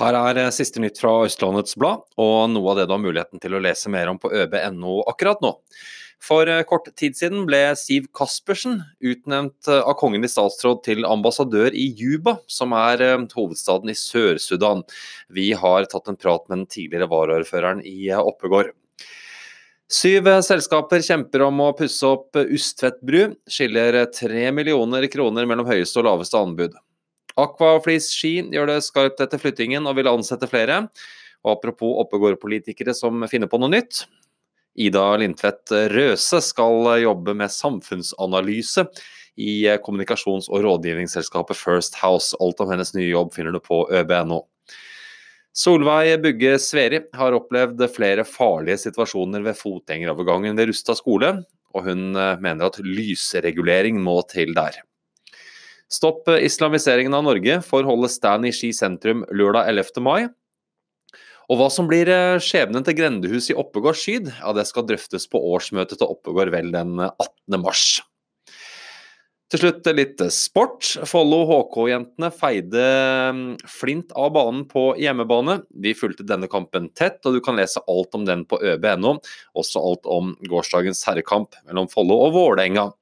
Her er eh, siste nytt fra Østlandets Blad, og noe av det du har muligheten til å lese mer om på øb.no akkurat nå. For eh, kort tid siden ble Siv Caspersen utnevnt eh, av kongen i statsråd til ambassadør i Juba, som er hovedstaden i Sør-Sudan. Vi har tatt en prat med den tidligere varaordføreren i Oppegård. Syv selskaper kjemper om å pusse opp Ustvedt bru, skiller tre millioner kroner mellom høyeste og laveste anbud. Aquaflis Ski gjør det skarpt etter flyttingen og vil ansette flere. Og apropos Oppegård-politikere som finner på noe nytt. Ida Lindtvedt Røse skal jobbe med samfunnsanalyse i kommunikasjons- og rådgivningsselskapet First House. Alt om hennes nye jobb finner du på øb.no. Solveig Bugge Sveri har opplevd flere farlige situasjoner ved fotgjengerovergangen ved Rustad skole, og hun mener at lysregulering må til der. Stopp islamiseringen av Norge får holde stand i Ski sentrum lørdag 11. mai. Og hva som blir eh, skjebnen til grendehuset i Oppegård Skyd, ja, det skal drøftes på årsmøtet til Oppegård vel den 18. mars. Til slutt litt sport. Follo HK-jentene feide mm, Flint av banen på hjemmebane. Vi fulgte denne kampen tett, og du kan lese alt om den på øb.no. Også alt om gårsdagens herrekamp mellom Follo og Vålerenga.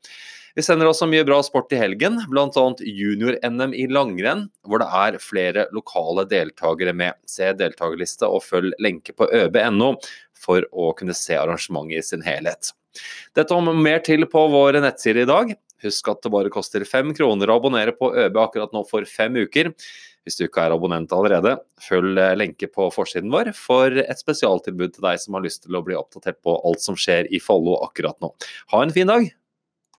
Vi sender også mye bra sport i helgen, bl.a. junior-NM i langrenn, hvor det er flere lokale deltakere med. Se deltakerliste og følg lenke på øb.no for å kunne se arrangementet i sin helhet. Dette om mer til på våre nettsider i dag. Husk at det bare koster fem kroner å abonnere på ØB akkurat nå for fem uker. Hvis du ikke er abonnent allerede, følg lenke på forsiden vår for et spesialtilbud til deg som har lyst til å bli oppdatert på alt som skjer i Follo akkurat nå. Ha en fin dag!